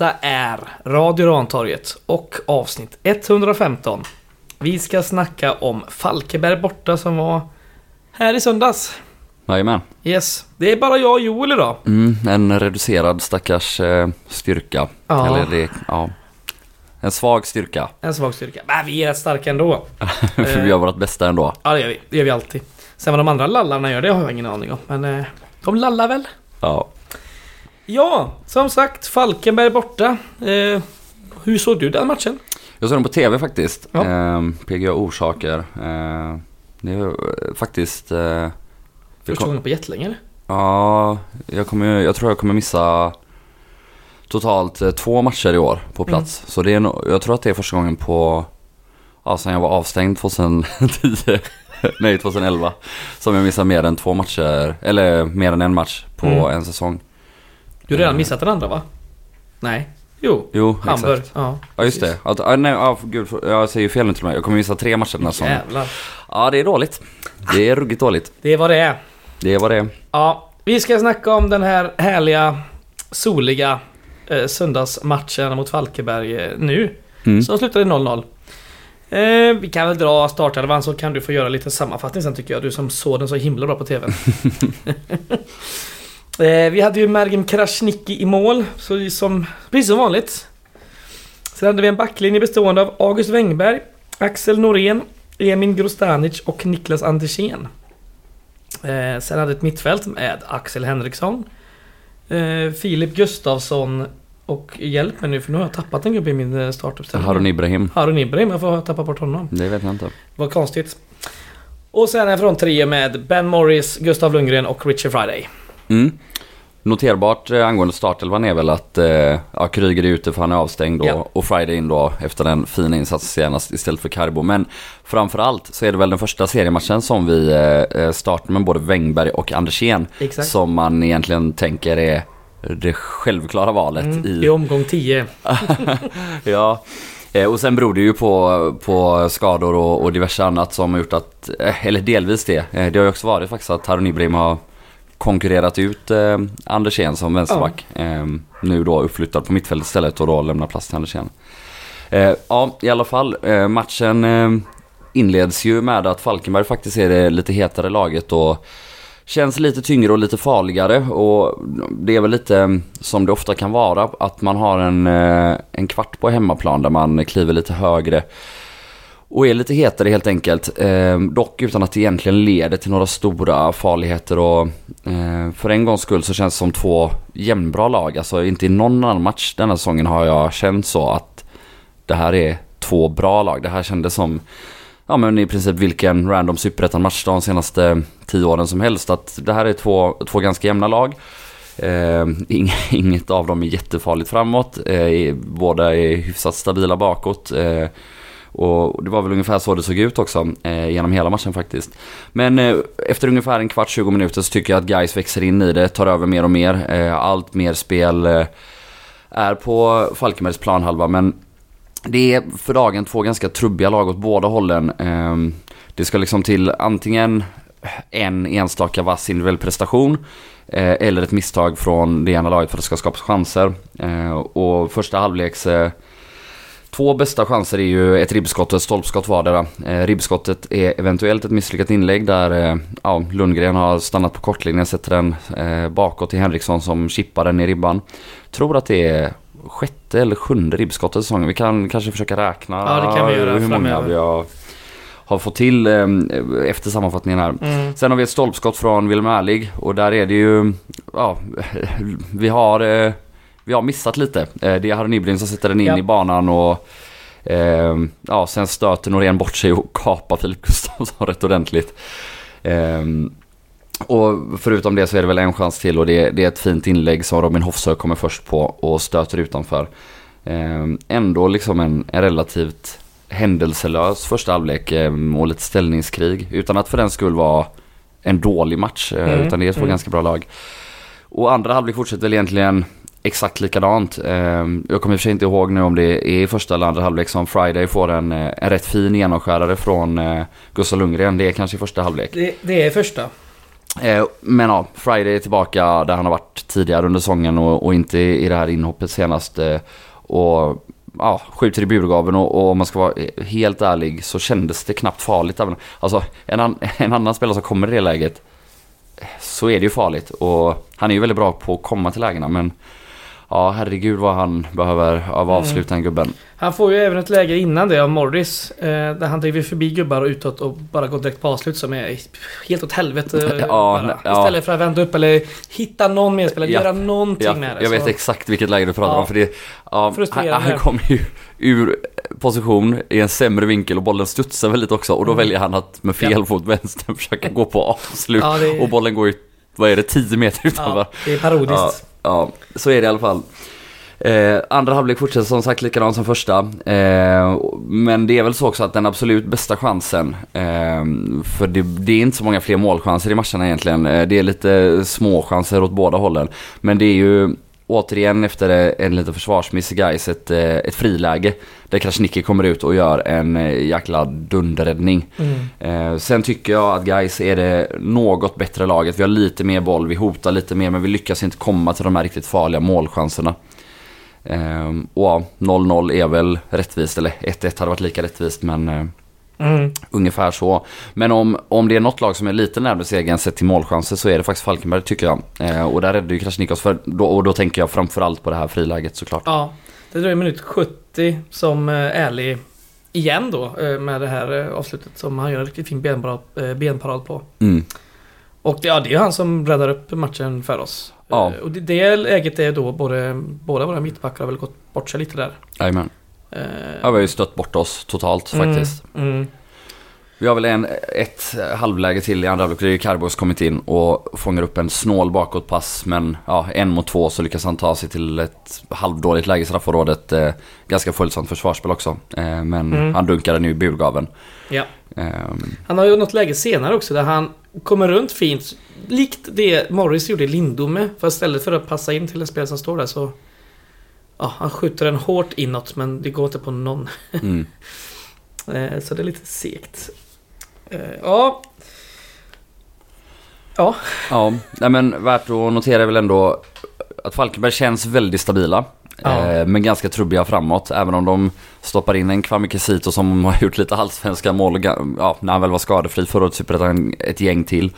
Detta är Radio Rantorget och avsnitt 115. Vi ska snacka om Falkeberg borta som var här i söndags. Jajamän. Yes, det är bara jag och Joel idag. Mm, en reducerad stackars eh, styrka. Ja. Eller det, ja. En svag styrka. En svag styrka. Men vi är rätt starka ändå. För vi gör vårt bästa ändå. Ja, det gör vi. Det gör vi alltid. Sen vad de andra lallarna gör, det har jag ingen aning om. Men eh, de lallar väl? Ja. Ja, som sagt, Falkenberg borta. Eh, hur såg du den matchen? Jag såg den på tv faktiskt. Ja. Eh, PGA Orsaker. Eh, det är faktiskt... Eh, Första gången på jättelänge eller? ja, jag, kommer, jag tror jag kommer missa totalt eh, två matcher i år på plats. Så det är, jag tror att det är första gången på... Ja, sen jag var avstängd 2010. Nej, 2011. Som jag missar mer än två matcher. Eller mer än en match på Mm. en säsong. Du har redan missat den andra va? Nej. Jo. Jo, Hamburg. exakt. Ja, Ja just det. Att, ah, nej, ah, gud, jag säger ju fel nu till mig. Jag kommer missa tre matcher den här säsongen. Jävlar. Ja, det är dåligt. Det är ruggigt dåligt. Det är vad det är. Det är vad det är. Ja, vi ska snacka om den här härliga, soliga eh, söndagsmatchen mot Falkenberg eh, nu. Mm. Som slutade 0-0. Eh, vi kan väl dra startelvan så kan du få göra lite sammanfattning sen tycker jag. Du som såg den så himla bra på TV. eh, vi hade ju Mergim Krasniqi i mål, så som, precis som vanligt. Sen hade vi en backlinje bestående av August Wengberg, Axel Norén, Emin Grostanic och Niklas Andersén. Eh, sen hade ett mittfält med Axel Henriksson, eh, Filip Gustafsson och hjälp mig nu för nu har jag tappat en gubbe i min eh, startuppställning. Harun Ibrahim. Harun Ibrahim, jag får tappa bort honom. Det vet jag inte. Vad konstigt. Och sen en från trio med Ben Morris, Gustav Lundgren och Richie Friday. Mm. Noterbart eh, angående startelvan är väl att eh, ja, Kryger är ute för han är avstängd då, Ja. och Friday in då efter den fina insatsen senast istället för Carbo. Men framförallt så är det väl den första seriematchen som vi eh, eh, startar med både Wengberg och Andersén. Som man egentligen tänker är det självklara valet Mm, I i... omgång 10. ja. Eh, Och sen beror det ju på, på skador och, och diverse annat som har gjort att, eh, eller delvis det. Det har ju också varit faktiskt att Harun Ibrahim har konkurrerat ut eh, Andersén som vänsterback. Eh, nu då uppflyttad på mittfältet istället och då lämnar plats till Andersén. Eh, ja, i alla fall. Eh, matchen eh, inleds ju med att Falkenberg faktiskt är det lite hetare laget och känns lite tyngre och lite farligare och det är väl lite mm, som det ofta kan vara att man har en, eh, en kvart på hemmaplan där man kliver lite högre och är lite hetare helt enkelt. Eh, dock utan att det egentligen leder till några stora farligheter och eh, för en gångs skull så känns det som två jämnbra lag. Alltså inte i någon annan match denna säsongen har jag känt så att det här är två bra lag. Det här kändes som ja men i princip vilken random superettan-match de senaste tio åren som helst. Att det här är två, två ganska jämna lag. Eh, inget av dem är jättefarligt framåt. Eh, båda är hyfsat stabila bakåt. Eh, och det var väl ungefär så det såg ut också eh, genom hela matchen faktiskt. Men eh, efter ungefär en kvart, 20 minuter så tycker jag att guys växer in i det, tar över mer och mer. Eh, allt mer spel eh, är på Falkenbergs planhalva men det är för dagen två ganska trubbiga lag åt båda hållen. Ehm, det ska liksom till antingen en enstaka vass individuell prestation eh, eller ett misstag från det ena laget för att det ska skapas chanser. Eh, Och första halvleks eh, två bästa chanser är ju ett ribbskott och ett stolpskott vardera. Eh, Ribbskottet är eventuellt ett misslyckat inlägg där eh, ja, Lundgren har stannat på kortlinjen, sätter den eh, bakåt till Henriksson som chippar den i ribban. Tror att det är sjätte eller sjunde ribbskottet i säsongen. Vi kan kanske försöka räkna Ja, det kan vi göra hur många framöver. vi har, har fått till eh, efter sammanfattningen här. Mm. Sen har vi ett stolpskott från Wilhelm Erlig och där är det ju, ja, vi har, eh, vi har missat lite. Eh, Det är Harun Ibrahim som sätter den in Ja. i banan och eh, ja, sen stöter Norén bort sig och kapar Filip Gustafsson rätt ordentligt. Eh, och förutom det så är det väl en chans till och det, det är ett fint inlägg som Robin Hofsö kommer först på och stöter utanför. Eh, ändå liksom en, en relativt händelselös första halvlek eh, och lite ställningskrig utan att för den skull vara en dålig match eh, Mm, utan det är två mm. ganska bra lag. Och andra halvlek fortsätter väl egentligen exakt likadant. Eh, Jag kommer i och för sig inte ihåg nu om det är i första eller andra halvlek som Friday får en, eh, en rätt fin genomskärare från eh, Gustav Lundgren. Det är kanske i första halvlek. Det, det är första. Eh, men ja, Friday är tillbaka där han har varit tidigare under säsongen och, och inte i det här inhoppet senast. Och ja, skjuter i burgaven och, och om man ska vara helt ärlig så kändes det knappt farligt. Alltså en, an, en annan spelare som kommer i det läget så är det ju farligt och han är ju väldigt bra på att komma till lägena men Ja herregud vad han behöver av avsluta den gubben. Han får ju även ett läge innan det av Morris. Eh, där han driver förbi gubbar och utåt och bara går direkt på avslut som är helt åt helvete. ja, ja. Istället för att vända upp eller hitta någon medspelare, ja, göra någonting ja, med det. Jag vet exakt vilket läge du pratar om. För det, ja, han, han kommer ju ur position i en sämre vinkel och bollen studsar väldigt också. Och då mm. väljer han att med fel fot vänster försöka gå på avslut. Är... Och bollen går ju, vad är det, 10 meter utanför. Ja, det är parodiskt. Ja, så är det i alla fall. Eh, andra halvlek fortsätter som sagt likadant som första. Eh, men det är väl så också att den absolut bästa chansen, eh, för det, det, är inte så många fler målchanser i matcherna egentligen. Eh, det är lite små chanser åt båda hållen. Men det är ju återigen efter en liten försvarsmiss i Gais ett, eh, ett friläge. Där Krasniqi kommer ut och gör en eh, jäkla dunderräddning. Mm. sen tycker jag att guys är det något bättre laget. Vi har lite mer boll, vi hotar lite mer men vi lyckas inte komma till de här riktigt farliga målchanserna. och ja, 0-0 är väl rättvist, eller 1-1 hade varit lika rättvist men Mm. Ungefär så. Men om, om det är något lag som är lite närmare segern sett till målchanser så är det faktiskt Falkenberg tycker jag. Eh, och där räddade ju Krasniqos för, då, och då tänker jag framförallt på det här friläget såklart. Ja, det dröjer minut 70 som eh, ärlig igen då eh, med det här eh, avslutet som han gör en riktigt fin benparad, benparad på. Mm. Och det, ja, det är han som räddar upp matchen för oss. Ja. Och det, det läget är då både, båda våra mittbackar har väl gått bort sig lite där. Jajamän. Uh, ja, vi har ju stött bort oss totalt mm, faktiskt. Mm. Vi har väl en, ett halvläge till i andra halvlek. Det är ju Karbos kommit in och fångar upp en snål bakåtpass. Men ja, en mot två så lyckas han ta sig till ett halvdåligt läge i straffområdet. Eh, ganska följsamt försvarsspel också. Eh, men mm. han dunkar den ju i burgaven. Ja. Um, han har ju något läge senare också där han kommer runt fint. Likt det Morris gjorde i Lindome. För istället för att passa in till en spelare som står där så ja, han skjuter den hårt inåt men det går inte på någon. Mm. Eh, så det är lite segt. Eh, ja. Ja. Ja, nej men värt att notera är väl ändå att Falkenberg känns väldigt stabila. Ja. Eh, men ganska trubbiga framåt. Även om de stoppar in en Kwame Kisito som har gjort lite allsvenska mål. Ja, när han väl var skadefri förra året Superettan ett gäng till.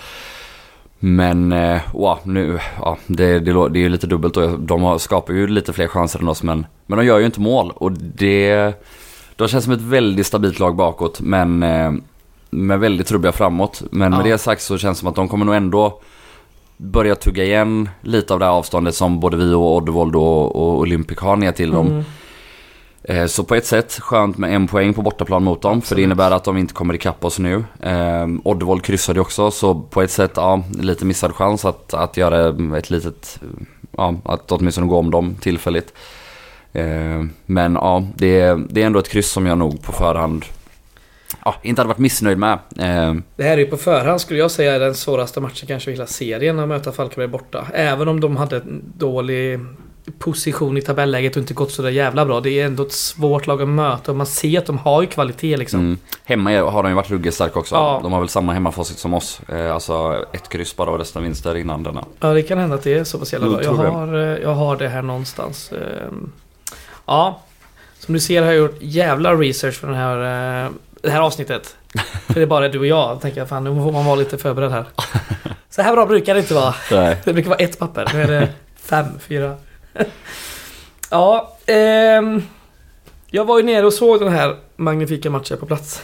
Men eh, wow, nu, ja, det, det, det är ju lite dubbelt och de skapar ju lite fler chanser än oss men, men de gör ju inte mål och det... De känns som ett väldigt stabilt lag bakåt men med väldigt trubbiga framåt. Men ja. med det sagt så känns det som att de kommer nog ändå börja tugga igen lite av det här avståndet som både vi och Oddevold och, och Olympic har ner till dem. Mm. Eh, så på ett sätt skönt med en poäng på bortaplan mot dem. Absolut. För det innebär att de inte kommer ikapp oss nu. Eh, Oddevold kryssade också så på ett sätt, ja, lite missad chans att, att göra ett litet, ja, att åtminstone gå om dem tillfälligt. Eh, men ja, det, det är ändå ett kryss som jag nog på förhand ja, inte hade varit missnöjd med. Eh. Det här är ju på förhand skulle jag säga den svåraste matchen kanske i hela serien att möta Falkenberg borta. Även om de hade en dålig position i tabelläget och inte gått så där jävla bra. Det är ändå ett svårt lag att möta och man ser att de har ju kvalitet liksom. Mm. Hemma har de ju varit ruggigt starka också. Ja. De har väl samma hemmafacit som oss. Eh, alltså ett kryss bara och resten vinster innan denna. Ja det kan hända att det är så pass jävla bra. Jag har, eh, jag har det här någonstans. Ehm, ja, som du ser har jag gjort jävla research för den här, eh, det här avsnittet. För det är bara du och jag. tänker jag, fan nu får man vara lite förberedd här. Så här bra brukar det inte vara. Nej. Det brukar vara ett papper. Nu är det fem, fyra. ja, ehm, jag var ju nere och såg den här magnifika matchen på plats.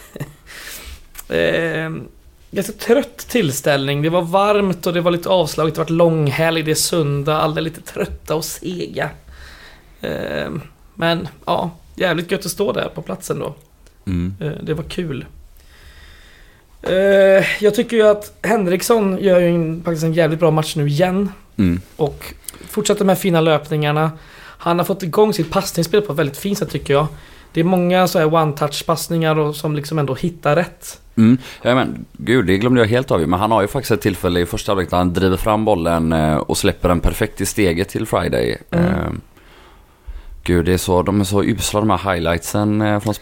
ehm, ganska trött tillställning. Det var varmt och det var lite avslaget. Det var långhelg, det är söndag. Alla är lite trötta och sega. Ehm, men ja, jävligt gött att stå där på platsen då. Mm. Ehm, det var kul. Ehm, jag tycker ju att Henriksson gör ju en, faktiskt en jävligt bra match nu igen. Mm. Och fortsätter med fina löpningarna. Han har fått igång sitt passningsspel på ett väldigt fint sätt tycker jag. Det är många så här one-touch passningar som liksom ändå hittar rätt. Mm. Ja, men, gud, det glömde jag helt av Men han har ju faktiskt ett tillfälle i första halvlek där han driver fram bollen eh, och släpper den perfekt i steget till Friday. Mm. Eh, Gud, det är så, de är så usla de här highlightsen eh, från.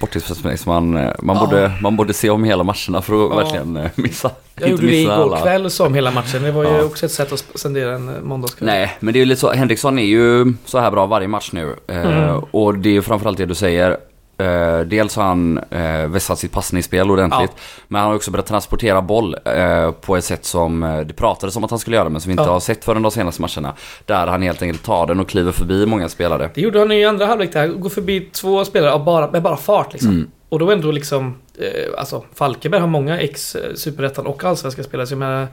Man, eh, man, Ja. borde, man borde se om hela matcherna för att Ja. verkligen eh, missa. Jag inte gjorde det igår alla. kväll som hela matchen. Det var ju Ja. också ett sätt att spendera en eh, måndagskväll. Nej, men det är ju lite så. Henriksson är ju så här bra varje match nu. Eh, Mm. Och det är ju framförallt det du säger. Eh, dels har han eh, vässat sitt passningsspel ordentligt. Men han har också börjat transportera boll eh, på ett sätt som eh, det pratades om att han skulle göra men som vi inte Ja. har sett förrän de senaste matcherna. Där han helt enkelt tar den och kliver förbi många spelare. Det gjorde han i andra halvlek där. Går förbi två spelare av bara, med bara fart liksom. Mm. Och då ändå liksom... Eh, alltså, Falkenberg har många ex-superettan och allsvenska spelare. Så jag menar...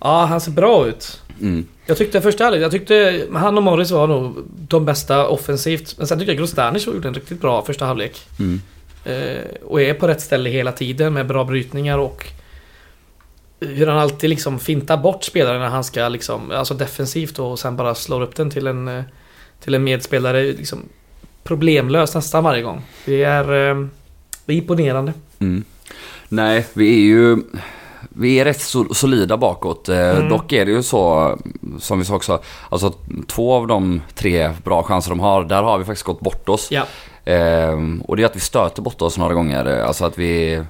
Ja, han ser bra ut. Mm. Jag tyckte första halvlek, jag tyckte han och Morris var nog de bästa offensivt. Men sen tyckte jag Grostanic gjorde en riktigt bra första halvlek. Mm. Eh, och är på rätt ställe hela tiden med bra brytningar och hur han alltid liksom fintar bort spelare när han ska liksom, alltså defensivt och sen bara slår upp den till en, eh, till en medspelare liksom problemlöst nästan varje gång. Det är, eh, det är imponerande. Mm. Nej, vi är ju vi är rätt so- solida bakåt. Eh, Mm. Dock är det ju så, som vi sa också, alltså två av de tre bra chanser de har, där har vi faktiskt gått bort oss. Ja. Ehm, och det är att vi stöter bort oss några gånger. Alltså att vi...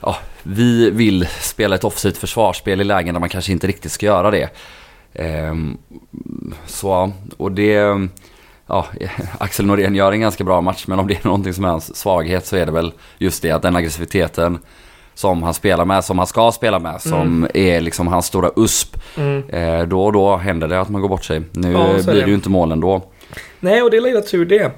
Ja, vi vill spela ett offensivt försvarsspel i lägen där man kanske inte riktigt ska göra det. Ehm, så, och det... Ja, Axel Norén gör en ganska bra match men om det är någonting som är hans svaghet så är det väl just det att den aggressiviteten som han spelar med, som han ska spela med, som är liksom hans stora USP. Mm. Eh, då och då händer det att man går bort sig. Nu Ja, är blir det. det ju inte målen då. Nej, och det är lilla tur det.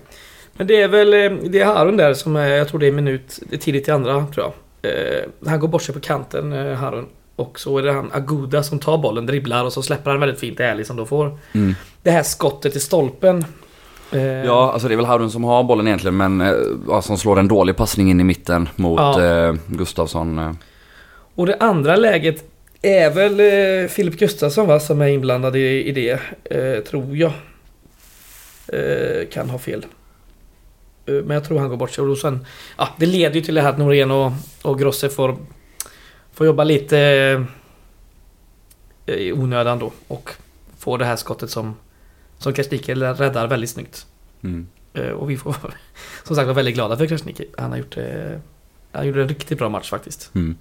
Men det är väl eh, det är Harun där som är, jag tror det är minut det är tidigt i andra tror jag. Eh, han går bort sig på kanten, eh, Harun. Och så är det han Aguda som tar bollen, dribblar och så släpper han väldigt fint ärligt som då får Mm. det här skottet i stolpen. Eh, Ja, alltså det är väl Harun som har bollen egentligen men eh, som slår en dålig passning in i mitten mot Ja. eh, Gustafsson. eh. Och det andra läget är väl eh, Filip Gustafsson va, som är inblandad i, i det, eh, tror jag. Eh, kan ha fel. Men jag tror han går bort sig. Och sen, ja, det leder ju till det här att Norén och, och Grosse får, får jobba lite i onödan då. Och får det här skottet som, som Krasniqi räddar väldigt snyggt. Mm. Eh, och vi får som sagt vara väldigt glada för Krasniqi. Han har gjort, eh, han gjorde en riktigt bra match faktiskt. Mm.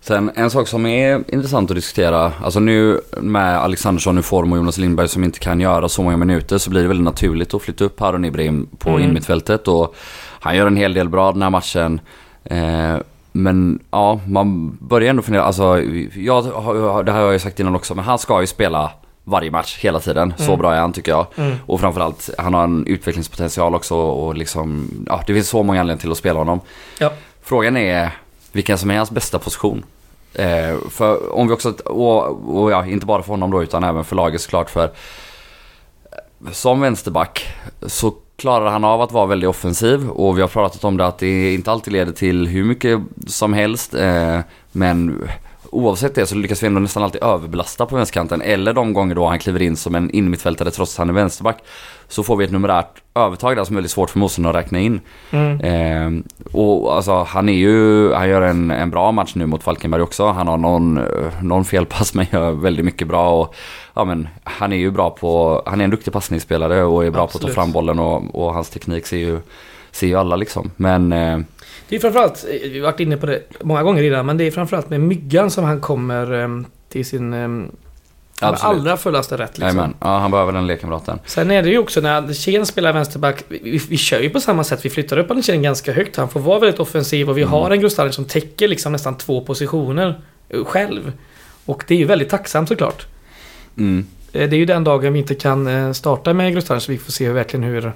Sen en sak som är intressant att diskutera, alltså nu med Alexandersson i form och Jonas Lindberg som inte kan göra så många minuter så blir det väldigt naturligt att flytta upp Harun Ibrahim på Mm. innermittfältet och han gör en hel del bra den här matchen. Eh, men ja, man börjar ändå fundera, alltså jag, det här har jag ju sagt innan också, men han ska ju spela varje match hela tiden. Så Mm. bra är han tycker jag. Mm. Och framförallt, han har en utvecklingspotential också och liksom, ja det finns så många anledningar till att spela honom. Ja. Frågan är vilken som är hans bästa position. Eh, för om vi också, och, och ja, inte bara för honom då utan även för laget såklart för som vänsterback så klarar han av att vara väldigt offensiv och vi har pratat om det att det inte alltid leder till hur mycket som helst. Eh, men oavsett det så lyckas vi ändå nästan alltid överbelasta på vänsterkanten. Eller de gånger då han kliver in som en innermittfältare trots att han är vänsterback. Så får vi ett numerärt övertag där som är väldigt svårt för motståndaren att räkna in. Mm. Eh, och alltså han är ju, han gör en, en bra match nu mot Falkenberg också. Han har någon, någon felpass men gör väldigt mycket bra och ja men han är ju bra på, han är en duktig passningsspelare och är bra på att Absolut. ta fram bollen och, och hans teknik ser ju, ser ju alla liksom. Men eh, Det är framförallt, eh, vi har varit inne på det många gånger redan, men det är framförallt med Myggan som han kommer em, till sin em, Absolut. allra fullaste rätt. Liksom. ja han behöver den lekkamraten. Sen är det ju också när Andersén spelar vänsterback, vi, vi, vi kör ju på samma sätt, vi flyttar upp Andersén ganska högt. Han får vara väldigt offensiv och vi Mm. har en Grostanic som täcker liksom nästan två positioner eh, själv. Och det är ju väldigt tacksamt såklart. Mm. Eh, Det är ju den dagen vi inte kan starta med Grostanic så vi får se verkligen hur,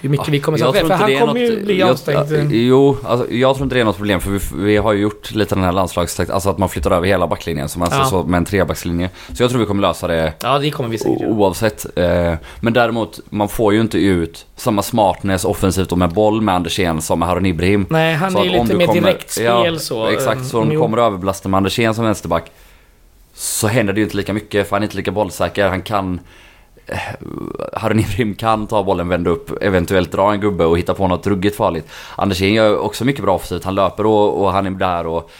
hur mycket vi kommer tror För inte han kommer ju något- bli jag- avstängd. ja, Jo, alltså, jag tror inte det är något problem för vi, vi har ju gjort lite den här landslagstakt, alltså att man flyttar över hela backlinjen som alltså Ja. så, med en trebackslinje. Så jag tror vi kommer lösa det Ja, det kommer vi säkert. Oavsett. Eh, men däremot, man får ju inte ut samma smartness offensivt och med boll med Andersén som med Harun Ibrahim. Nej, han Så är att ju lite mer kommer- direktspel ja, så. Exakt, så om du kommer överbelasta med Andersén som vänsterback så händer det ju inte lika mycket för han är inte lika bollsäker. Han kan... eh, Harun Ibrahim kan ta bollen, vända upp, eventuellt dra en gubbe och hitta på något ruggigt farligt. Andersén gör också mycket bra offensivt. Han löper och, och han är där och...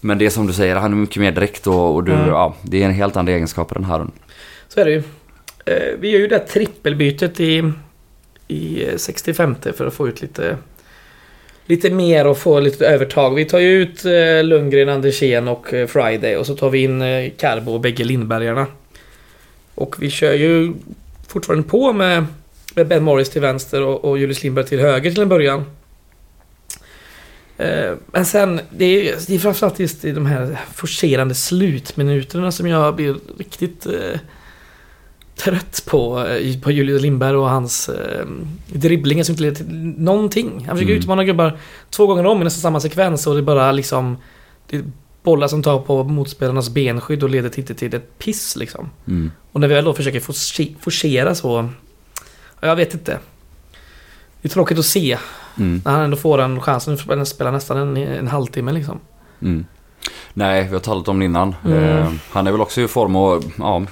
Men det är som du säger, han är mycket mer direkt och, och du, Mm. ja, det är en helt andra egenskaper än Harun. Så är det ju. Eh, Vi gör ju det här trippelbytet i, i 65 för att få ut lite lite mer och få lite övertag. Vi tar ju ut eh, Lundgren, Andersén och eh, Friday och så tar vi in eh, Carbo och bägge Lindbergarna. Och vi kör ju fortfarande på med, med Ben Morris till vänster och, och Julius Lindberg till höger till en början. Eh, men sen, det är, det är framförallt just i de här forcerande slutminuterna som jag blir riktigt eh, trött på, eh, på Julius Lindberg och hans eh, dribblingar som inte leder till någonting. Han försöker Mm. utmana gubbar två gånger om i nästan samma sekvens och det bara liksom... Det bollar som tar på motspelarnas benskydd och leder till, till ett piss liksom. Mm. Och när vi väl då försöker force- forcera så... ja, Jag vet inte. Det är tråkigt att se Mm. när han ändå får en chansen att spela nästan en, en halvtimme liksom. Mm. Nej, vi har talat om det innan. Mm. Eh, han är väl också i form och ja,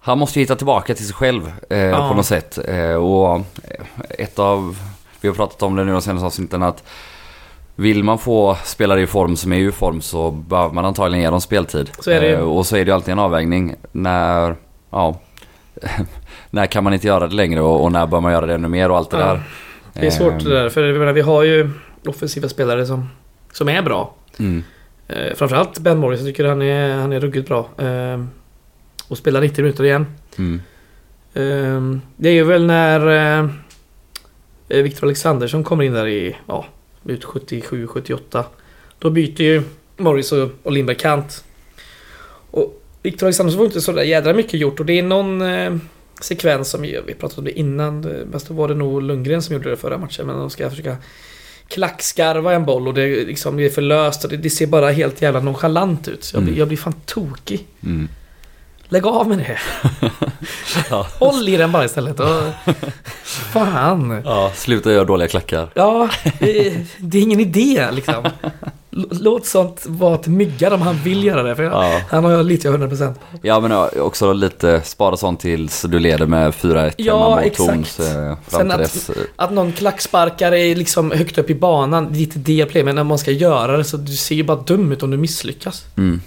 han måste ju hitta tillbaka till sig själv eh, Ja. på något sätt. Eh, och ett av, vi har pratat om det nu de senaste avsnitten att vill man få spelare i form som är i form så behöver man antagligen ge dem speltid. Så är det ju. Eh, och så är det ju alltid en avvägning när, ja, när kan man inte göra det längre och, och när bör man göra det ännu mer och allt det Ja. där. Det är svårt Eh, det där, för jag menar, vi har ju offensiva spelare som, som är bra. Mm, Eh, framförallt Ben Morris, jag tycker han är, han är ruggigt bra. Eh, och spelar 90 minuter igen. mm, Eh, det är ju väl när eh, Victor Alexandersson kommer in där i, ja, ut 77-78. Då byter ju Morris och, och Lindberg kant. Och Victor Alexandersson får inte så där jädra mycket gjort och det är någon eh, sekvens som, vi pratade om det innan, fast då var det nog Lundgren som gjorde det förra matchen, men de ska försöka klackskarva en boll och det, är liksom, det är för löst och det, det ser bara helt jävla nonchalant ut. Så jag, blir, Mm. jag blir fan tokig. mm. Lägg av med det. Ja. Håll i den bara istället. Och... Fan. Ja, sluta göra dåliga klackar. Ja, det, det är ingen idé liksom. Låt sånt vara till myggar om han vill göra det. För jag, Ja. Han har jag lite 100%. Ja men också lite spara sånt tills du leder med 4-1 Ja, mot exakt. Torns eh, Sen att- dess. eh, Att någon klacksparkar är liksom högt upp i banan, det är inte det jag men när man ska göra det så du ser ju bara dum ut om du misslyckas. Mm.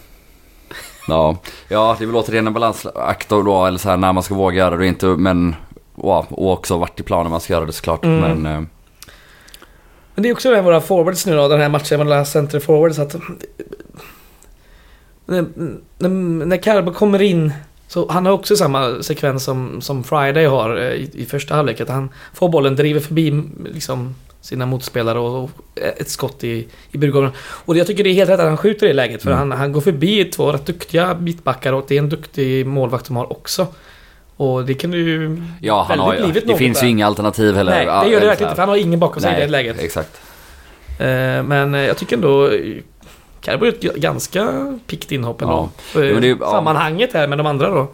Ja. ja, det är väl återigen en balansakt då, eller så här när man ska våga göra det och inte, men och också vart i planen man ska göra det såklart. Mm. Men eh, Men det är också med våra forwards nu då, den här matchen med alla center forwards att... När, när, när Carbo kommer in så han har också samma sekvens som, som Friday har eh, i, i första halvlek. Att han får bollen, driver förbi liksom, sina motspelare och, ett skott i, i burgården. Och jag tycker det är helt rätt att han skjuter i det läget. För Mm. han, han går förbi två rätt duktiga mittbackar och det är en duktig målvakt de har också. Och det kan ju ja, han har, ju- det finns där. ju inga alternativ heller. Nej, det gör det verkligen inte. För han har ingen bakom sig i det Nej, läget. exakt. Eh, Men eh, jag tycker ändå Carbo är ett ganska pickt inhopp ändå. Ja. Men det ja. Sammanhanget här med de andra då.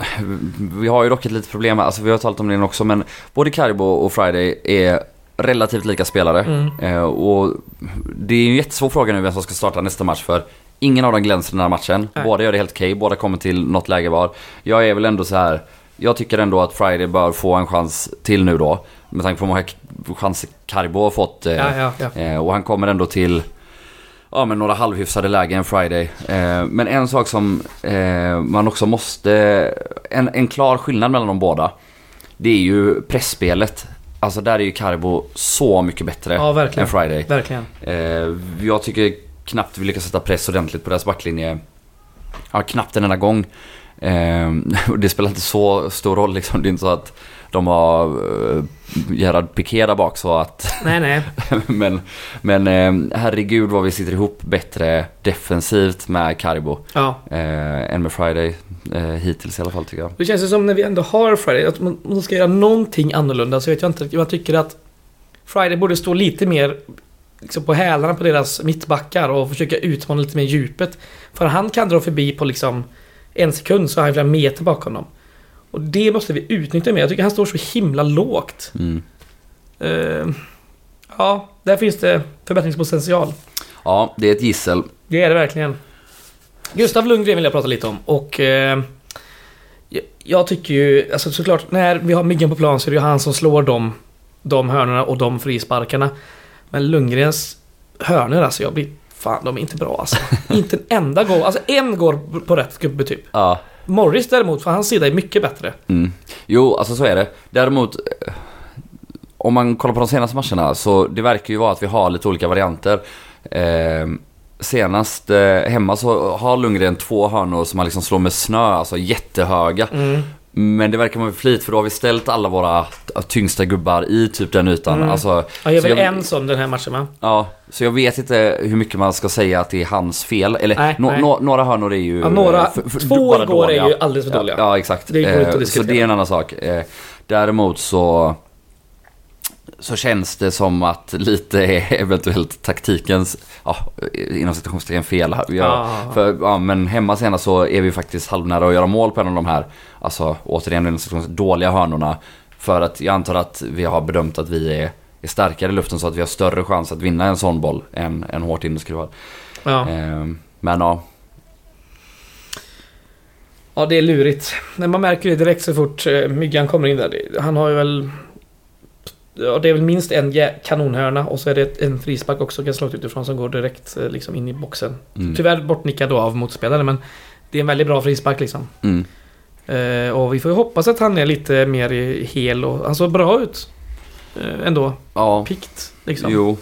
Vi har ju dock ett litet problem, alltså vi har talat om det också, men både Carbo och Friday är relativt lika spelare. Mm. Eh, och det är ju en jättesvår fråga nu vem som ska starta nästa match för ingen av dem glänser den här matchen. Nej. Båda gör det helt okej, båda kommer till något läge var. Jag är väl ändå så här. Jag tycker ändå att Friday bör få en chans till nu då. Med tanke på hur många chanser Carbo har fått. eh, Ja, ja, ja. Eh, och han kommer ändå till ja, men några halvhyfsade lägen Friday. Eh, men en sak som eh, man också måste... En, en klar skillnad mellan de båda. Det är ju pressspelet. Alltså där är ju Carbo så mycket bättre Ja, verkligen. än Friday. Verkligen. Eh, jag tycker knappt vi lyckas sätta press ordentligt på deras backlinje. Ja, knappt en enda gång. Eh, det spelar inte så stor roll liksom. Det är inte så att de har eh, Gerard Piqué där bak så att Nej, nej. men, men eh, herregud vad vi sitter ihop bättre defensivt med Carbo Ja. eh, än med Friday. Eh, hittills i alla fall tycker jag. Det känns ju som när vi ändå har Friday, att man, man ska göra någonting annorlunda så vet jag inte. Jag tycker att Friday borde stå lite mer liksom på hälarna på deras mittbackar och försöka utmana lite mer djupet. För han kan dra förbi på liksom en sekund så har han flera meter bakom dem. Och det måste vi utnyttja mer. Jag tycker han står så himla lågt. Mm. Eh, ja, där finns det förbättringspotential. Ja, det är ett gissel. Det är det verkligen. Gustav Lundgren vill jag prata lite om och eh, jag- tycker ju, alltså såklart när vi har Myggen på plan så är det ju han som slår de, de hörnorna och de frisparkarna. Men Lundgrens hörnor alltså, jag blir fan de är inte bra alltså. inte en enda gång, alltså en går på rätt gubbe typ. Ja. Morris däremot, för hans sida är mycket bättre. Mm. Jo, alltså så är det. Däremot... eh, om man kollar på de senaste matcherna så det verkar ju vara att vi har lite olika varianter. Eh, senast eh, hemma så har Lundgren två hörnor som han liksom slår med snö, alltså jättehöga. Mm. Men det verkar vara med flit för då har vi ställt alla våra tyngsta gubbar i typ den ytan. Mm. Alltså, Han gör så väl jag- en sån den här matchen va? Ja, så jag vet inte hur mycket man ska säga att det är hans fel. Eller Nej, nå- nej. nå- några hörnor är ju... Ja, några, eh, för- för- två igår är dåliga. ju alldeles för dåliga. Ja, ja exakt. Det Eh, så det är en annan sak. Eh, Däremot så... Så känns det som att lite är eventuellt taktikens, ja, inom citationstecken fel. Jag, Ah. för, ja, men hemma senast så är vi faktiskt halvnära att göra mål på en av de här, alltså återigen inom citationstecken, dåliga hörnorna. För att jag antar att vi har bedömt att vi är, är starkare i luften så att vi har större chans att vinna en sån boll än en hårt inskruvad. Ja. Eh, men ja, ja, det är lurigt. Men man märker det direkt så fort eh, Myggan kommer in där. Han har ju väl... Ja, det är väl minst en kanonhörna och så är det en frispark också kan slå utifrån som går direkt eh, liksom in i boxen. mm, Tyvärr bortnickad då av motspelare men det är en väldigt bra frispark liksom. mm, Eh, och vi får ju hoppas att han är lite mer hel och han såg bra ut. Eh, ändå. ja, Pikt liksom. jo.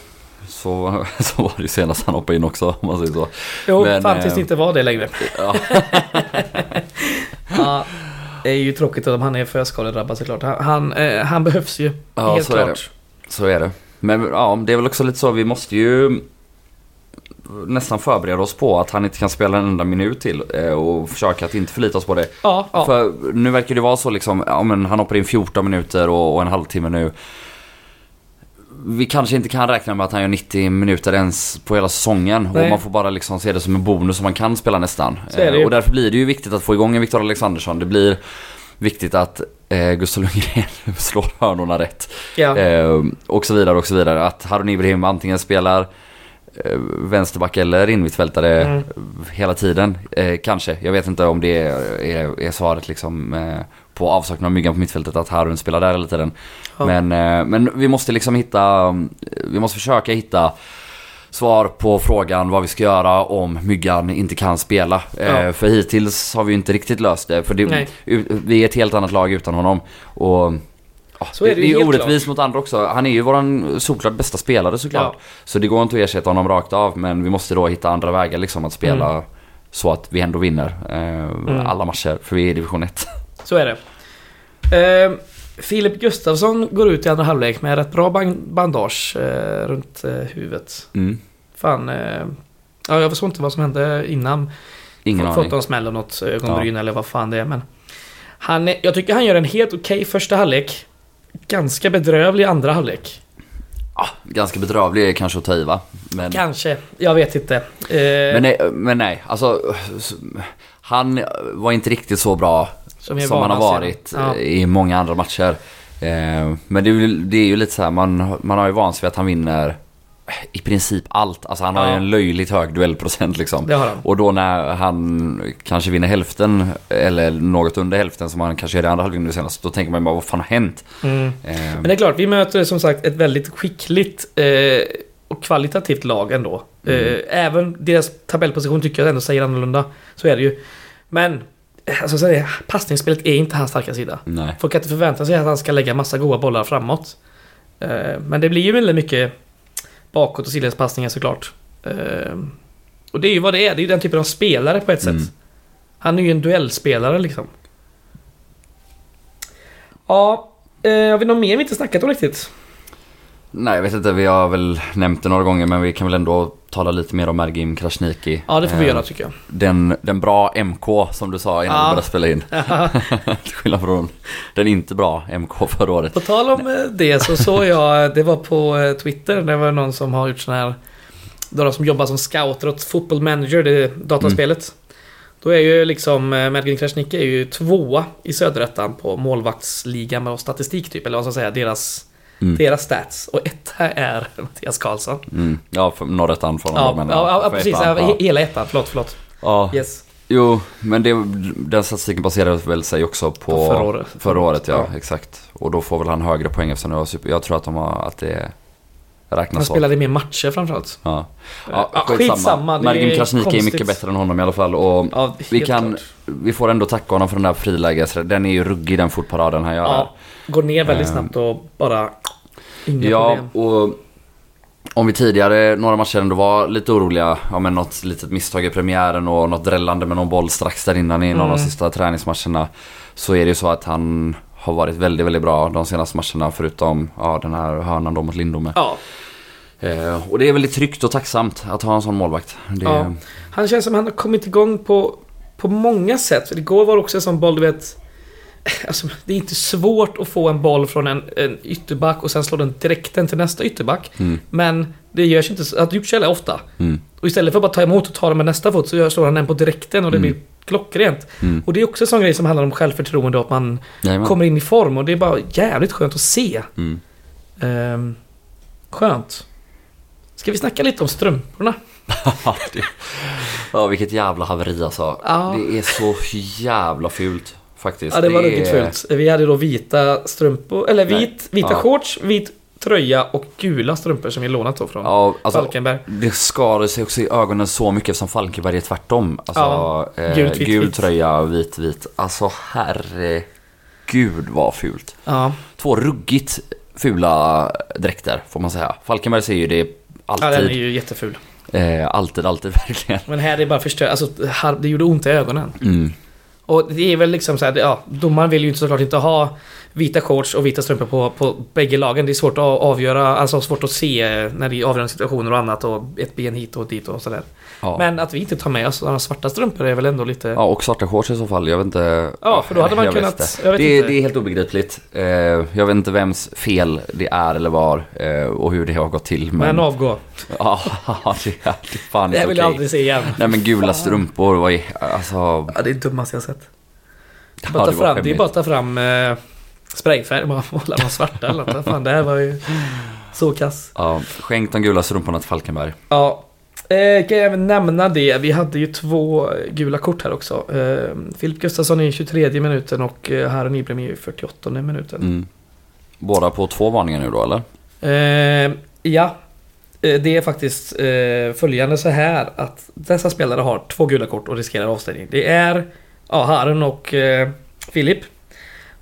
Så, så var det ju senast han hoppade in också om man säger så. Jo, Men, fan tills det inte var det längre. Ja, Ja, det är ju tråkigt om han är för skadedrabbad såklart. Han, han, eh, han behövs ju. Ja, helt så är klart. så är det. Men ja, det är väl också lite så, vi måste ju nästan förbereda oss på att han inte kan spela en enda minut till eh, och försöka att inte förlita oss på det. Ja, ja. För nu verkar det vara så liksom, ja men han hoppar in 14 minuter och, och en halvtimme nu. Vi kanske inte kan räkna med att han gör 90 minuter ens på hela säsongen. Nej. Och man får bara liksom se det som en bonus som man kan spela nästan. Eh, och därför blir det ju viktigt att få igång en Viktor Alexandersson. Det blir viktigt att eh, Gustav Lundgren slår hörnorna rätt. ja. Eh, och så vidare och så vidare. Att Harun Ibrahim antingen spelar eh, vänsterback eller innermittfältare Mm. hela tiden. Eh, kanske. Jag vet inte om det är, är, är svaret liksom eh, på avsaknad av myggan på mittfältet att Harun spelar där hela tiden. Ja. Men, eh, men vi måste liksom hitta, vi måste försöka hitta svar på frågan vad vi ska göra om Myggan inte kan spela. Eh, Ja. för hittills har vi inte riktigt löst det. För det, vi är ett helt annat lag utan honom. Och Så är det det är orättvist mot andra också. Han är ju våran solklart bästa spelare såklart. Ja. Så det går inte att ersätta honom rakt av. Men vi måste då hitta andra vägar liksom att spela så att vi ändå vinner eh, alla matcher. För vi är i division 1. Så är det. Eh, Filip Gustafsson går ut i andra halvlek med rätt bra ban- bandage eh, runt eh, huvudet. Mm. Fan. Eh, ja, jag förstår inte vad som hände innan. Ingen Fått aning. någon smäll och något ögonbryn eller vad fan det är. Men han, jag tycker han gör en helt okej första halvlek. Ganska bedrövlig andra halvlek. Ah, ganska bedrövlig är kanske att ta i va? Men, Kanske. Jag vet inte. Eh, men, nej, men nej, alltså. Han var inte riktigt så bra som, som vana har varit Ja. eh, i många andra matcher. Eh, Men det är, ju, det är ju lite så här, man, man har ju vant sig vid att han vinner i princip allt. Alltså han har ju en löjligt hög duellprocent liksom. Det har han. Och då när han kanske vinner hälften, eller något under hälften som han kanske gör i andra halvlek nu senast, då tänker man bara vad fan har hänt? Mm. Eh, Men det är klart, vi möter som sagt ett väldigt skickligt eh, och kvalitativt lag ändå. Eh, Mm. även deras tabellposition tycker jag ändå säger annorlunda. Så är det ju. Men, eh, alltså, så är passningsspelet är inte hans starka sida. Nej. Folk kan inte förvänta sig att han ska lägga massa goda bollar framåt. Eh, men det blir ju väldigt mycket bakåt och sidledspassningar såklart. Eh, och det är ju vad det är. Det är ju den typen av spelare på ett Mm. sätt. Han är ju en duellspelare liksom. Ja, eh, har vi något mer vi inte snackat om riktigt? Nej, jag vet inte. Vi har väl nämnt det några gånger men vi kan väl ändå tala lite mer om Mergim Krasniqi. Ja, det får vi Eh, göra tycker jag. Den, den bra MK som du sa innan Ja. vi började spela in. Till skillnad från den inte bra MK förra året. På tal om eh, det så såg jag, det var på eh, Twitter, det var någon som har gjort sån här några som jobbar som scouter åt Football Manager, det dataspelet. Då är ju liksom eh, Mergin Krasniqi är ju tvåa i söderettan på målvaktsligan och statistik typ, eller vad ska jag säga, deras, Mm. deras stats. Och etta är Mattias Karlsson. Mm. Ja, norrettan från Ja, men ja, ja, precis. ettan, Ja. ja. he- Hela ettan, förlåt, förlåt. ja. Yes. Jo, men det, den statistiken baserar väl sig också på, På förra året. Förra året, ja, Ja. exakt. Och då får väl han högre poäng eftersom det var super, Jag tror att de har, att det Han räknas så. spelade mer matcher framförallt. Ja. Ja, Ja, skitsamma, är Mergim Krasniqi är mycket bättre än honom i alla fall. Och Ja, vi, kan, klart. vi får ändå tacka honom för den där friläges... Den är ju ruggig den fotparaden han gör. Ja, går ner väldigt Eh. snabbt och bara Inga Ja, problem. och om vi tidigare, några matcher ändå var lite oroliga, ja men något litet misstag i premiären och något drällande med någon boll strax där innan i någon av de Mm. sista träningsmatcherna. Så är det ju så att han har varit väldigt, väldigt bra de senaste matcherna förutom ja, den här hörnan då mot Lindome. Ja, Eh, och det är väldigt tryggt och tacksamt att ha en sån målvakt. Det, Ja. han känns som han har kommit igång på, på många sätt. Igår var det också en sån boll, du vet... Alltså, det är inte svårt att få en boll från en, en ytterback och sen slå den direkt till nästa ytterback. Mm, Men det görs inte så, att det gjorts så ofta. mm, Och istället för att bara ta emot och ta den med nästa fot så slår han den på direkten och det Mm. blir klockrent. mm. Och det är också en sån grej som handlar om självförtroende och att man Jajamän. kommer in i form och det är bara jävligt skönt att se. Mm. Ehm, skönt. Ska vi snacka lite om strumporna? Ja, vilket jävla haveri alltså. Ja. Det är så jävla fult faktiskt. Ja, det var är- ruggigt fult. Vi hade då vita strumpor, eller vit, vita Ja. shorts, vit tröja och gula strumpor som vi lånat då från Ja, alltså, Falkenberg. det skar sig också i ögonen så mycket som Falkenberg är tvärtom. Alltså, Ja, eh, gult, vitt, gul vitt. tröja, vit, vit. Alltså herregud vad fult. Ja, Två ruggigt fula dräkter får man säga. Falkenberg ser ju det ja den är alltid. ju jätteful. eh, alltid, alltid verkligen. Men här är det bara förstört, alltså det gjorde ont i ögonen. Mm. Och det är väl liksom så här, ja, domaren vill ju inte såklart inte ha vita shorts och vita strumpor på, på bägge lagen. Det är svårt att avgöra, alltså svårt att se när det är avgörande situationer och annat och ett ben hit och dit och sådär. Ja. Men att vi inte tar med oss sådana svarta strumpor är väl ändå lite... Ja, och svarta shorts i så fall. Jag vet inte. Ja, för då hade man jag kunnat- jag vet det, är- inte. det är helt obegripligt. Eh, jag vet inte vems fel det är eller var eh, och hur det har gått till. Men Men, avgå. ja, det är, det är fan Det inte vill jag okej. aldrig se igen. Nej men gula strumpor, vad är, alltså... Ja, det är det dummaste jag sett. Bara ta fram, det är bara att ta fram eh, sprayfärg bara måla dem svarta eller något. Fan, det här var ju så kass. Ja, skänk de gula strumporna till Falkenberg. Ja, eh, kan jag även nämna det. Vi hade ju två gula kort här också. Eh, Filip Gustafsson i 23 minuten och eh, Harry Nyblom i 48 minuten. Mm. Båda på två varningar nu då eller? Eh, ja, Eh, det är faktiskt eh, följande så här att dessa spelare har två gula kort och riskerar avstängning. Det är ja, Harun och eh, Filip.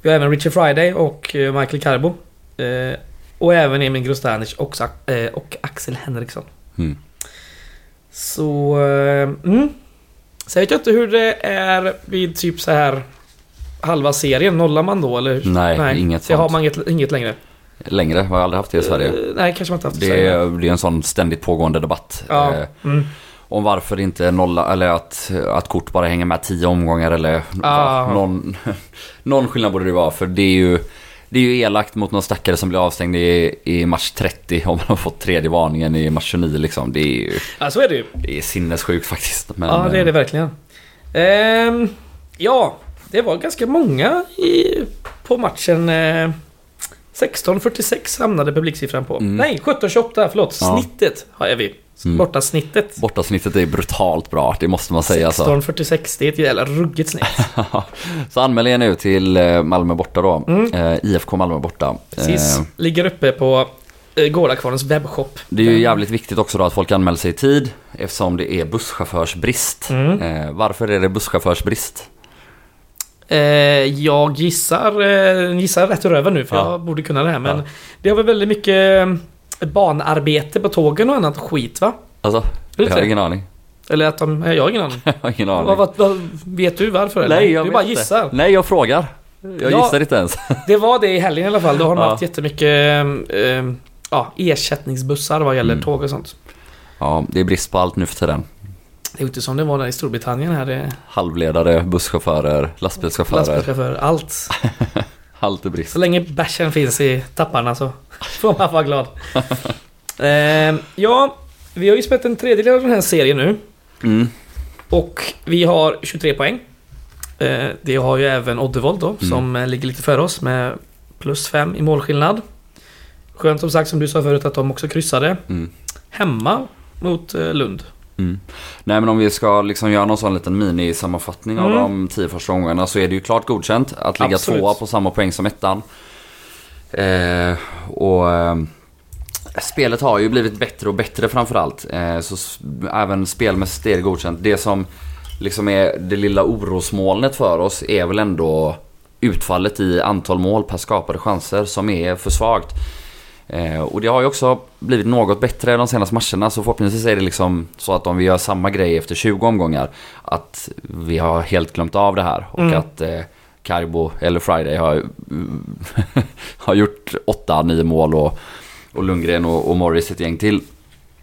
Vi har även Richard Friday och eh, Michael Carbo. Eh, och även Emil Grostanic och, eh, och Axel Henriksson. Mm. Så... Eh, mm. Så jag vet inte hur det är vid typ så här halva serien. Nollar man då eller? Nej, inget Det har sånt. man inget, inget längre. Längre, har jag aldrig haft det i Sverige. Eh, nej, kanske man inte haft i Det Sverige. är, det är en sån ständigt pågående debatt. Ja. Mm. Om varför inte nolla, eller att, att kort bara hänger med tio omgångar eller Ah. någon, någon skillnad borde det vara. För det är ju, det är ju elakt mot någon stackare som blir avstängd i, i match 30 om man har fått tredje varningen i match 29 liksom. Det är ju Ja, så är det ju. det är sinnessjukt faktiskt. Men, Ja, det är det eh, verkligen. Ehm, ja, det var ganska många i, på matchen. Eh, 16.46 hamnade publiksiffran på. Mm. Nej, 17.28, förlåt. Ja. Snittet har vi. Mm. Borta snittet. Bortasnittet är brutalt bra, det måste man säga alltså. 16.46, det är ett jävla ruggigt snitt. Så anmäl er nu till eh, Malmö borta då. Mm. Eh, IFK Malmö borta. Precis. Eh, Ligger uppe på eh, Gårdakvarnens webbshop. Det är ju jävligt viktigt också då att folk anmäler sig i tid eftersom det är busschaufförsbrist. Mm. Eh, varför är det busschaufförsbrist? Eh, jag gissar, eh, gissar rätt röven nu för Ja. jag borde kunna det här. Men Ja. det har väl väldigt mycket eh, banarbete på tågen och annat skit va? Alltså, jag har ingen aning. Eller att de... Jag har ingen aning. Jag har ingen aning. Vad, vad, vad, vet du varför? Eller? Nej, jag du bara inte. gissar. Nej, jag frågar. Jag Ja. gissar inte ens. Det var det i helgen i alla fall. Då har de Ja. haft jättemycket ja, ersättningsbussar vad gäller Mm. tåg och sånt. Ja, det är brist på allt nu för tiden. Det är inte som det var där i Storbritannien här. Det, Halvledare, busschaufförer, lastbilschaufförer. lastbilschaufför, allt. Allt är brist. Så länge bärsen finns i tapparna så får man vara glad. eh, ja, vi har ju spelat en tredjedel av den här serien nu. Mm. Och vi har 23 poäng. Eh, det har ju även Oddevold då, som eh, ligger lite före oss med plus 5 i målskillnad. Skönt som sagt som du sa förut att de också kryssade. Mm. Hemma mot eh, Lund. Mm. Nej men om vi ska liksom göra någon sån liten mini-sammanfattning av Mm. de tio första omgångarna så är det ju klart godkänt att ligga Absolut. tvåa på samma poäng som ettan. Eh, och eh, spelet har ju blivit bättre och bättre framförallt. Eh, så även spelmässigt är det godkänt. Det som liksom är det lilla orosmolnet för oss är väl ändå utfallet i antal mål per skapade chanser som är för svagt. Eh, och det har ju också blivit något bättre de senaste matcherna så förhoppningsvis är det liksom så att om vi gör samma grej efter 20 omgångar att vi har helt glömt av det här och Mm. att eh, Carbo eller Friday har, har gjort 8-9 mål och, och Lundgren och, och Morris ett gäng till.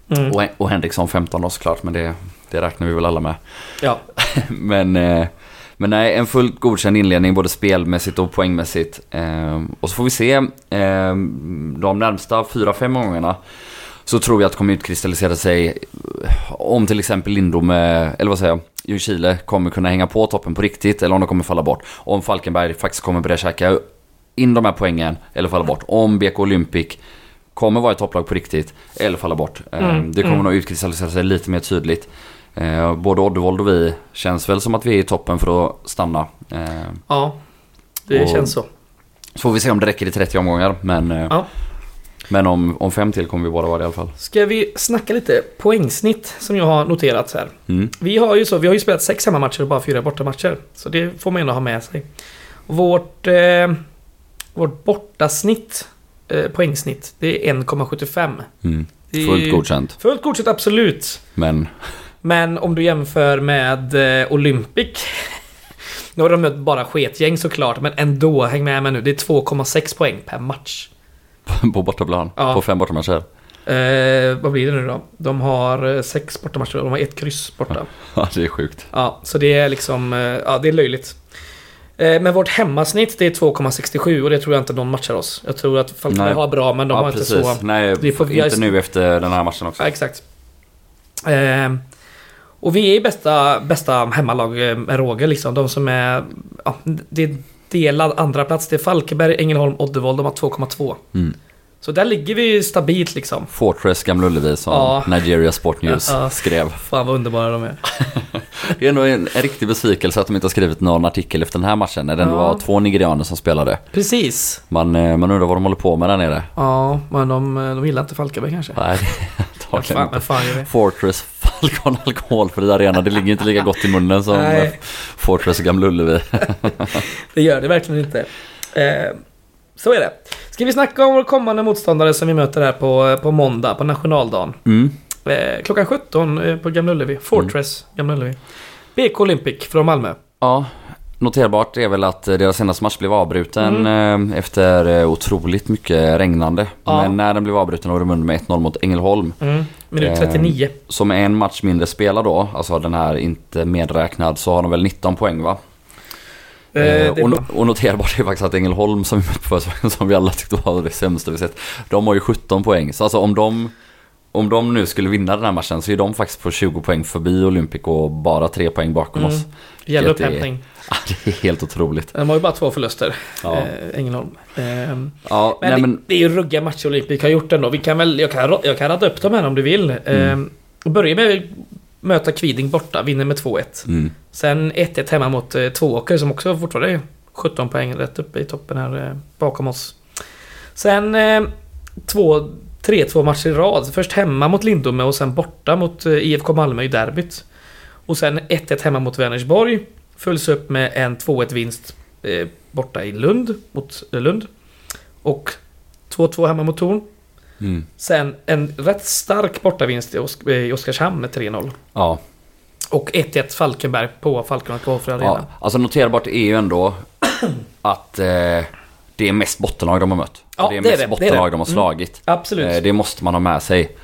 Mm. Och, och Henriksson 15 då såklart men det, det räknar vi väl alla med. Ja. men, eh, men nej, en fullt godkänd inledning både spelmässigt och poängmässigt. Eh, och så får vi se eh, de närmsta 4-5 gångerna. Så tror jag att det kommer utkristallisera sig om till exempel Lindom, eh, eller vad säger jag, Ljungskile kommer kunna hänga på toppen på riktigt eller om de kommer falla bort. Om Falkenberg faktiskt kommer börja käka in de här poängen eller falla bort. Om BK Olympic kommer vara ett topplag på riktigt eller falla bort. Eh, Mm, Det kommer mm. nog utkristallisera sig lite mer tydligt. Eh, både Oddevold och vi känns väl som att vi är i toppen för att stanna. Eh, Ja. Det Och- känns så. så får vi se om det räcker i 30 omgångar. Men, eh, Ja. men om, om fem till kommer vi båda vara det i alla fall. Ska vi snacka lite poängsnitt som jag har noterat här. Mm. Vi har ju så, vi har ju spelat sex hemmamatcher och bara fyra bortamatcher. Så det får man ändå ha med sig. Vårt, eh, vårt bortasnitt, eh, poängsnitt, det är 1,75. Mm. Fullt godkänt. Fullt godkänt, absolut. Men Men om du jämför med eh, Olympic. Nu har de mött bara sketgäng såklart, men ändå, häng med mig nu. Det är 2,6 poäng per match. på bortaplan. Ja. På fem bortamatcher. Eh, vad blir det nu då? De har eh, sex bortamatcher och de har ett kryss borta. Ja, det är sjukt. Ja, så det är liksom, eh, ja det är löjligt. Eh, Men vårt hemmasnitt det är 2,67 och det tror jag inte någon matchar oss. Jag tror att Falkenberg har bra men de ja, har precis. inte så... Nej, vi har- inte nu efter den här matchen också. Ja, exakt. Eh, och vi är bästa, bästa hemmalag eh, med råge liksom. De som är... Ja, det är delad andra plats. Det är Falkenberg, Ängelholm, Oddevold. De har 2,2. Mm. Så där ligger vi stabilt liksom. Fortress Gamla Ullevi som Ja. Nigeria Sport News Ja. skrev. Fan vad underbara de är. Det är ändå en, en riktig besvikelse att de inte har skrivit någon artikel efter den här matchen när det ändå Ja. var två nigerianer som spelade. Precis. Man, eh, man undrar vad de håller på med där nere. Ja, men de, de gillar inte Falkenberg kanske. Nej, Ja, antagligen fan, inte. men fan gör det. Fortress Falcon alkoholfri arena. Det ligger inte lika gott i munnen som Nej. eh, Fortress Gamla Ullevi. Det gör det verkligen inte. Eh, så är det. Ska vi snacka om vår kommande motståndare som vi möter här på, på måndag, på nationaldagen. Mm. Eh, klockan 17 eh, på Gamla Ullevi. Fortress, Gamla Ullevi. BK Olympic från Malmö. Ja, noterbart är väl att eh, deras senaste match blev avbruten eh, efter eh, otroligt mycket regnande. Ja. Men när den blev avbruten var de under med 1-0 mot Ängelholm. Mm. Minut Eh, 39. Som är en match mindre spelad då, alltså den här inte medräknad, så har de väl 19 poäng va? Eh, Eh, och, bra. och noterbart är faktiskt att Ängelholm som vi mötte förra säsongen, som vi alla tyckte var det sämsta vi sett. De har ju 17 poäng. Så alltså om de, om de nu skulle vinna den här matchen så är de faktiskt på 20 poäng förbi Olympic och bara 3 poäng bakom Mm. oss. Gäller upphämtning. Det är helt otroligt. De har ju bara två förluster. Ja. Eh, Ängelholm. Eh, men Ja, nej det, men... det är ju ruggiga matcher Olympic har gjort ändå. Vi kan väl, jag kan, jag kan radda upp dem här om du vill. Mm. Eh, börja med att möta Kviding borta, vinner med 2-1. Mm. Sen 1-1 hemma mot eh, Tvååker som också fortfarande är 17 poäng rätt uppe i toppen här eh, bakom oss. Sen eh, två, 3-2 matcher i rad. Först hemma mot Lindome och sen borta mot eh, IFK Malmö i derbyt. Och sen 1-1 hemma mot Vänersborg. Följs upp med en 2-1 vinst eh, borta i Lund mot eh, Lund. Och 2-2 hemma mot Torn. Mm. Sen en rätt stark bortavinst i, Osk- i Oskarshamn med 3-0. Ja, Och 1-1 Falkenberg på Falkenberg på Arena. ja, alltså noterbart är ju ändå att eh, det är mest bottenlag de har mött. Ja, det är det är mest det, det är bottenlag det. de har Mm. slagit. Absolut. Eh, det måste man ha med sig.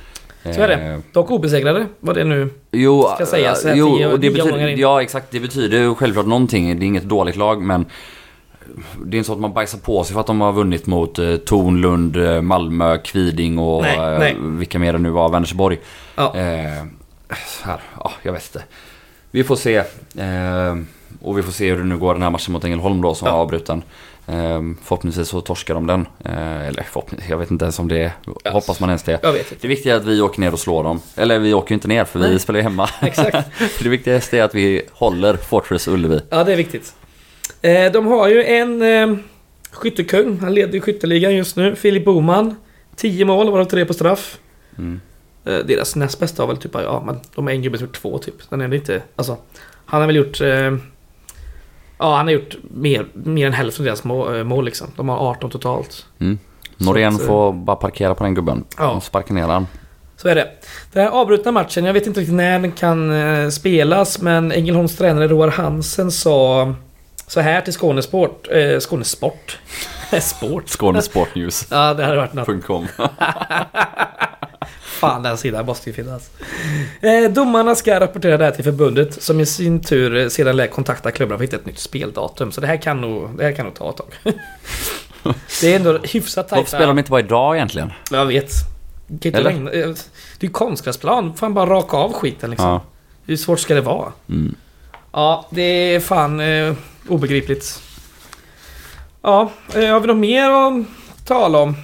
Så är det. Eh, Dock obesegrade var det nu. Jo, Ska sägas, här jo tio- och det betyder, ja exakt, det betyder självklart någonting. Det är inget dåligt lag men det är inte så att man bajsar på sig för att de har vunnit mot eh, Torn, Lund, eh, Malmö, Kviding och Nej, eh, nej. vilka mer det nu var, Vänersborg. Ja. Eh, här, ja, jag vet inte. Vi får se. Eh, och vi får se hur det nu går den här matchen mot Ängelholm då som Ja. var avbruten. Eh, förhoppningsvis så torskar de den. Eh, eller förhoppningsvis, jag vet inte ens om det är. Hoppas man ens det. Jag vet inte. Det viktiga är att vi åker ner och slår dem. Eller vi åker ju inte ner för vi Nej. spelar ju hemma. Exakt. det viktigaste är att vi håller Fortress Ullevi. Ja, det är viktigt. Eh, de har ju en eh, skyttekung. Han leder ju skytteligan just nu. Filip Boman. 10 mål, varav tre på straff. Mm. Eh, deras näst bästa har väl typ, ja men de är en gubbe som gjort två typ. Den är inte, alltså. Han har väl gjort... Eh, ja, han har gjort mer, mer än hälften av deras mål, mål liksom. De har 18 totalt. Mm. Norén att, får bara parkera på den gubben. Ja. Sparka ner han. Så är det. Den här avbrutna matchen, jag vet inte riktigt när den kan eh, spelas, men Ängelholms tränare Roar Hansen sa så här till Skånesport. Eh, Skånesport? Sport? Skåne Sport News. Ja, det hade varit något. .com. Fan, den sidan måste ju finnas. Eh, domarna ska rapportera det här till förbundet som i sin tur eh, sedan lär kontakta klubbarna för att hitta ett nytt speldatum. Så det här kan nog, det här kan nog ta ett tag. det är ändå hyfsat Varför tajta. spelar de inte bara idag egentligen? Jag vet. Det kan inte eh, Det är ju konstgräsplan. Fan bara raka av skiten liksom. Ja. Hur svårt ska det vara? Mm. Ja, det är fan eh, obegripligt. Ja, eh, har vi något mer att tala om?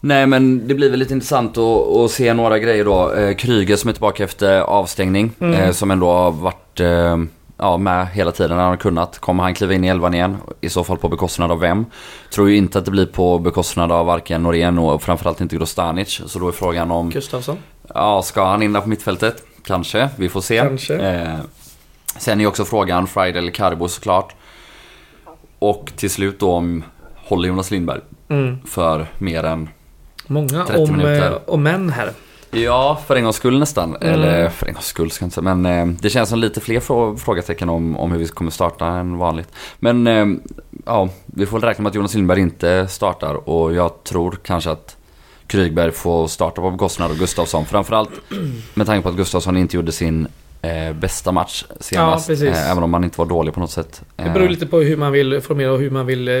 Nej men det blir väl lite intressant att, att se några grejer då. Eh, Kryger som är tillbaka efter avstängning. Mm. Eh, som ändå har varit eh, ja, med hela tiden när han har kunnat. Kommer han kliva in i elvan igen? I så fall på bekostnad av vem? Tror ju inte att det blir på bekostnad av varken Norén och framförallt inte Grostanic. Så då är frågan om, Gustafsson? ja ska han in där på mittfältet? Kanske, vi får se. Kanske. Eh, sen är också frågan Friday eller Carbo såklart. Och till slut då om håller Jonas Lindberg Mm. för mer än Många 30 om, eh, om män här. Ja, för en gångs skull nästan. Mm. Eller för en gångs skull ska jag inte säga. Men eh, det känns som lite fler frå- frågetecken om, om hur vi kommer starta än vanligt. Men eh, ja, vi får väl räkna med att Jonas Lindberg inte startar. Och jag tror kanske att Krygberg får starta på bekostnad av Gustafsson. Framförallt med tanke på att Gustafsson inte gjorde sin eh, bästa match senast. Ja, eh, även om han inte var dålig på något sätt. Det Eh, beror lite på hur man vill formera och hur man vill eh,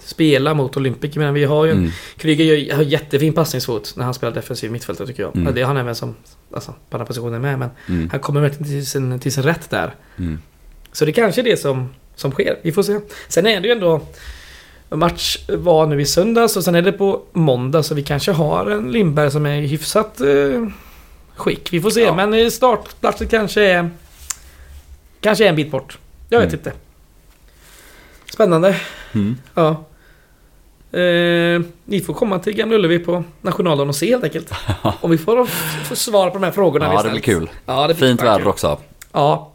spela mot Olympic. Men vi har ju mm, Kryger har jättefin passningsfot när han spelar defensiv mittfältare tycker jag. Mm. Det har han även som alltså, på andra positioner med. Men mm, han kommer verkligen till sin, till sin rätt där. mm. Så det kanske är det som, som sker. Vi får se. Sen är det ju ändå... Match var nu i söndags och sen är det på måndag så vi kanske har en Lindberg som är i hyfsat eh, skick. Vi får se. Ja. Men startplatsen kanske är... Kanske är en bit bort. Jag vet Mm. inte. Spännande. Mm. Ja. Eh, ni får komma till Gamla Ullevi på nationaldagen och se helt enkelt. Om vi får, får svar på de här frågorna Ja, det blir kul. Ja, det blir Fint väder kul. också. Ja,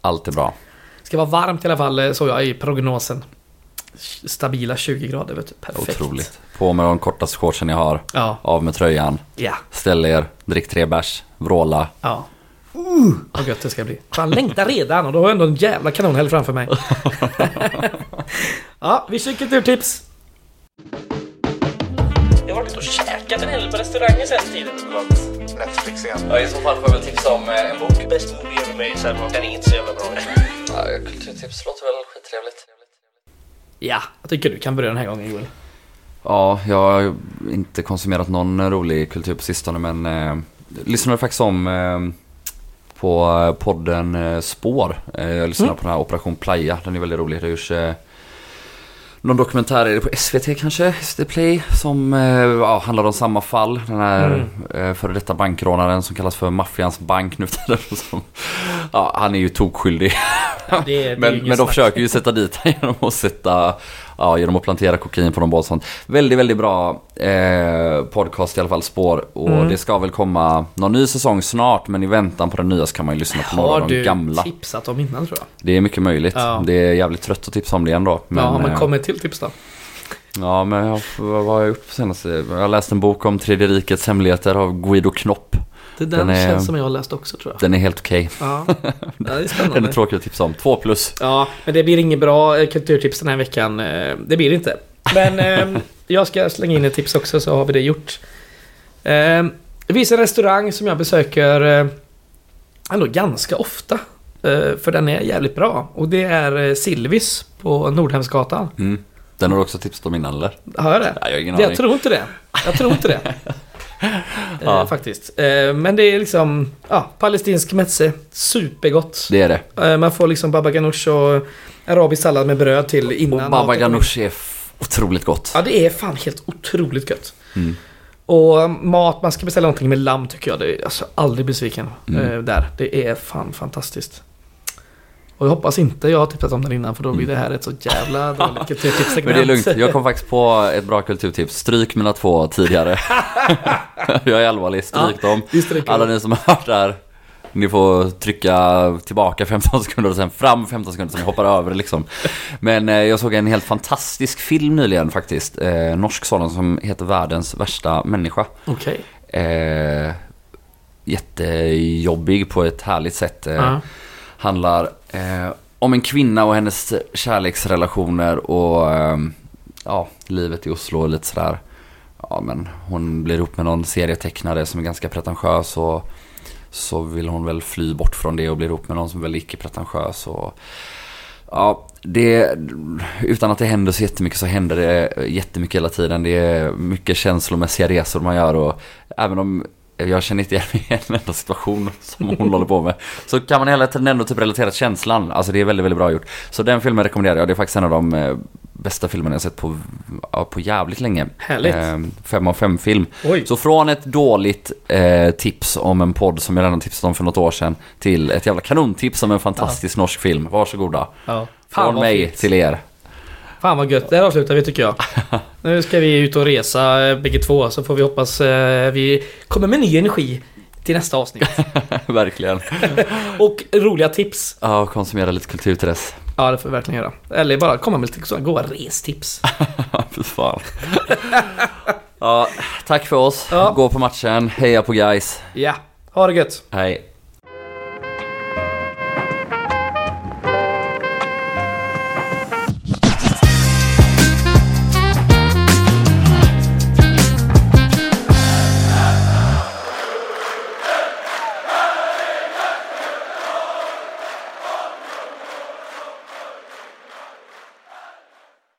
Allt är bra. ska vara varmt i alla fall eh, såg jag i prognosen. Stabila 20 grader vet du. Perfekt. Otroligt. På med de kortaste shortsen jag har. Ja, Av med tröjan. ja, Ställ er, drick tre bärs, vråla. ja. Uh, vad gött det ska bli. Fan, längtar redan och då har jag ändå en jävla kanonhelg framför mig. ja, vi kör kulturtips. Jag har varit och käkat en hel på restauranger sen tiden. Netflix igen. Ja, i så fall får jag väl tipsa om eh, en bok. Bäst movie ever made, så den är inte så jävla bra. Ja, kulturtips låter väl skittrevligt. Ja, jag tycker du kan börja den här gången Joel. Ja, jag har inte konsumerat någon rolig kultur på sistone men eh, lyssnade faktiskt om eh, på eh, podden eh, Spår. Eh, jag lyssnade Mm. på den här Operation Playa, den är väldigt rolig. Det görs någon dokumentär, är det på SVT kanske? SVT Play? Som ja, handlar om samma fall. Den här Mm. före detta bankrånaren som kallas för Maffians bank nu. Som, ja, han är ju tokskyldig. Ja, det, det Men, men de försöker ju sätta dit honom genom att sätta, ja genom att plantera kokain på någon båt sånt. Väldigt, väldigt bra eh, podcast i alla fall, spår. Och Mm. det ska väl komma någon ny säsong snart, men i väntan på den nya så kan man ju lyssna på några Har av de du gamla. tipsat om innan tror jag? Det är mycket möjligt. Ja. Det är jävligt trött att tipsa om det ändå. Men, ja, men eh, kom ett till tips då. Ja, men jag, vad har jag gjort senast? Jag har läst en bok om Tredje rikets hemligheter av Guido Knopp. Det där Den är- känns som jag har läst också tror jag. Den är helt okej. Ja, ja det är Den är tråkig att tipsa om. Två plus. Ja, men det blir inget bra eh, kulturtips den här veckan. eh, Det blir det inte. Men eh, jag ska slänga in ett tips också så har vi det gjort. Det finns en restaurang som jag besöker ändå ganska ofta. För den är jävligt bra. Och det är Silvis på Nordhemsgatan. Mm. Den har du också tipsat om innan eller? Har jag det? Ja, jag har ingen jag aning. tror inte det. Jag tror inte det. Ja. eh, faktiskt. Eh, men det är liksom ja, palestinsk meze. Supergott. Det är det. Eh, man får liksom baba ganoush och arabisk sallad med bröd till innan. Och baba ganoush är otroligt gott. Ja, det är fan helt otroligt gött. Mm. Och mat, man ska beställa någonting med lamm tycker jag. Det är alltså aldrig besviken Mm. där. Det är fan fantastiskt. Och jag hoppas inte jag har tipsat om den innan för då blir det här ett så jävla dåligt kulturtipssegment. Men det är lugnt, jag kom faktiskt på ett bra kulturtips. Stryk mina två tidigare. jag är allvarlig, stryk dem. Vi stryker Alla dem. ni som har hört det här, Ni får trycka tillbaka 15 sekunder och sen fram 15 sekunder så ni hoppar över liksom. Men eh, jag såg en helt fantastisk film nyligen faktiskt. Eh, norsk sådan som heter Världens värsta människa. Okej. Eh, jättejobbig på ett härligt sätt. Eh, Ja. Handlar eh, om en kvinna och hennes kärleksrelationer och eh, ja, livet i Oslo och lite sådär. Ja men hon blir ihop med någon serietecknare som är ganska pretentiös och så vill hon väl fly bort från det och blir ihop med någon som är väldigt icke-pretentiös och Ja, det, utan att det händer så jättemycket så händer det jättemycket hela tiden. Det är mycket känslomässiga resor man gör och även om jag känner inte igen mig i en enda situation som hon håller på med. Så kan man hela tiden ändå typ relatera till känslan. Alltså det är väldigt, väldigt bra gjort. Så den filmen rekommenderar jag. Det är faktiskt en av de eh, bästa filmerna jag sett på, ja, på jävligt länge. Härligt. Eh, fem av fem film. Oj. Så från ett dåligt eh, tips om en podd som jag redan tipsat om för något år sedan till ett jävla kanontips om en fantastisk norsk film. Varsågoda. Ja. Fan Från mig fint. till er. Fan vad gött, där avslutar vi tycker jag. Nu ska vi ut och resa eh, bägge två så får vi hoppas eh, vi kommer med ny energi till nästa avsnitt. Verkligen. Och roliga tips. Ja, och konsumera lite kultur till dess. Ja det får vi verkligen göra. Eller bara komma med lite goa restips. Fy fan. ja, tack för oss. Ja. Gå på matchen. Heja på guys. Ja, ha det gött. Hej.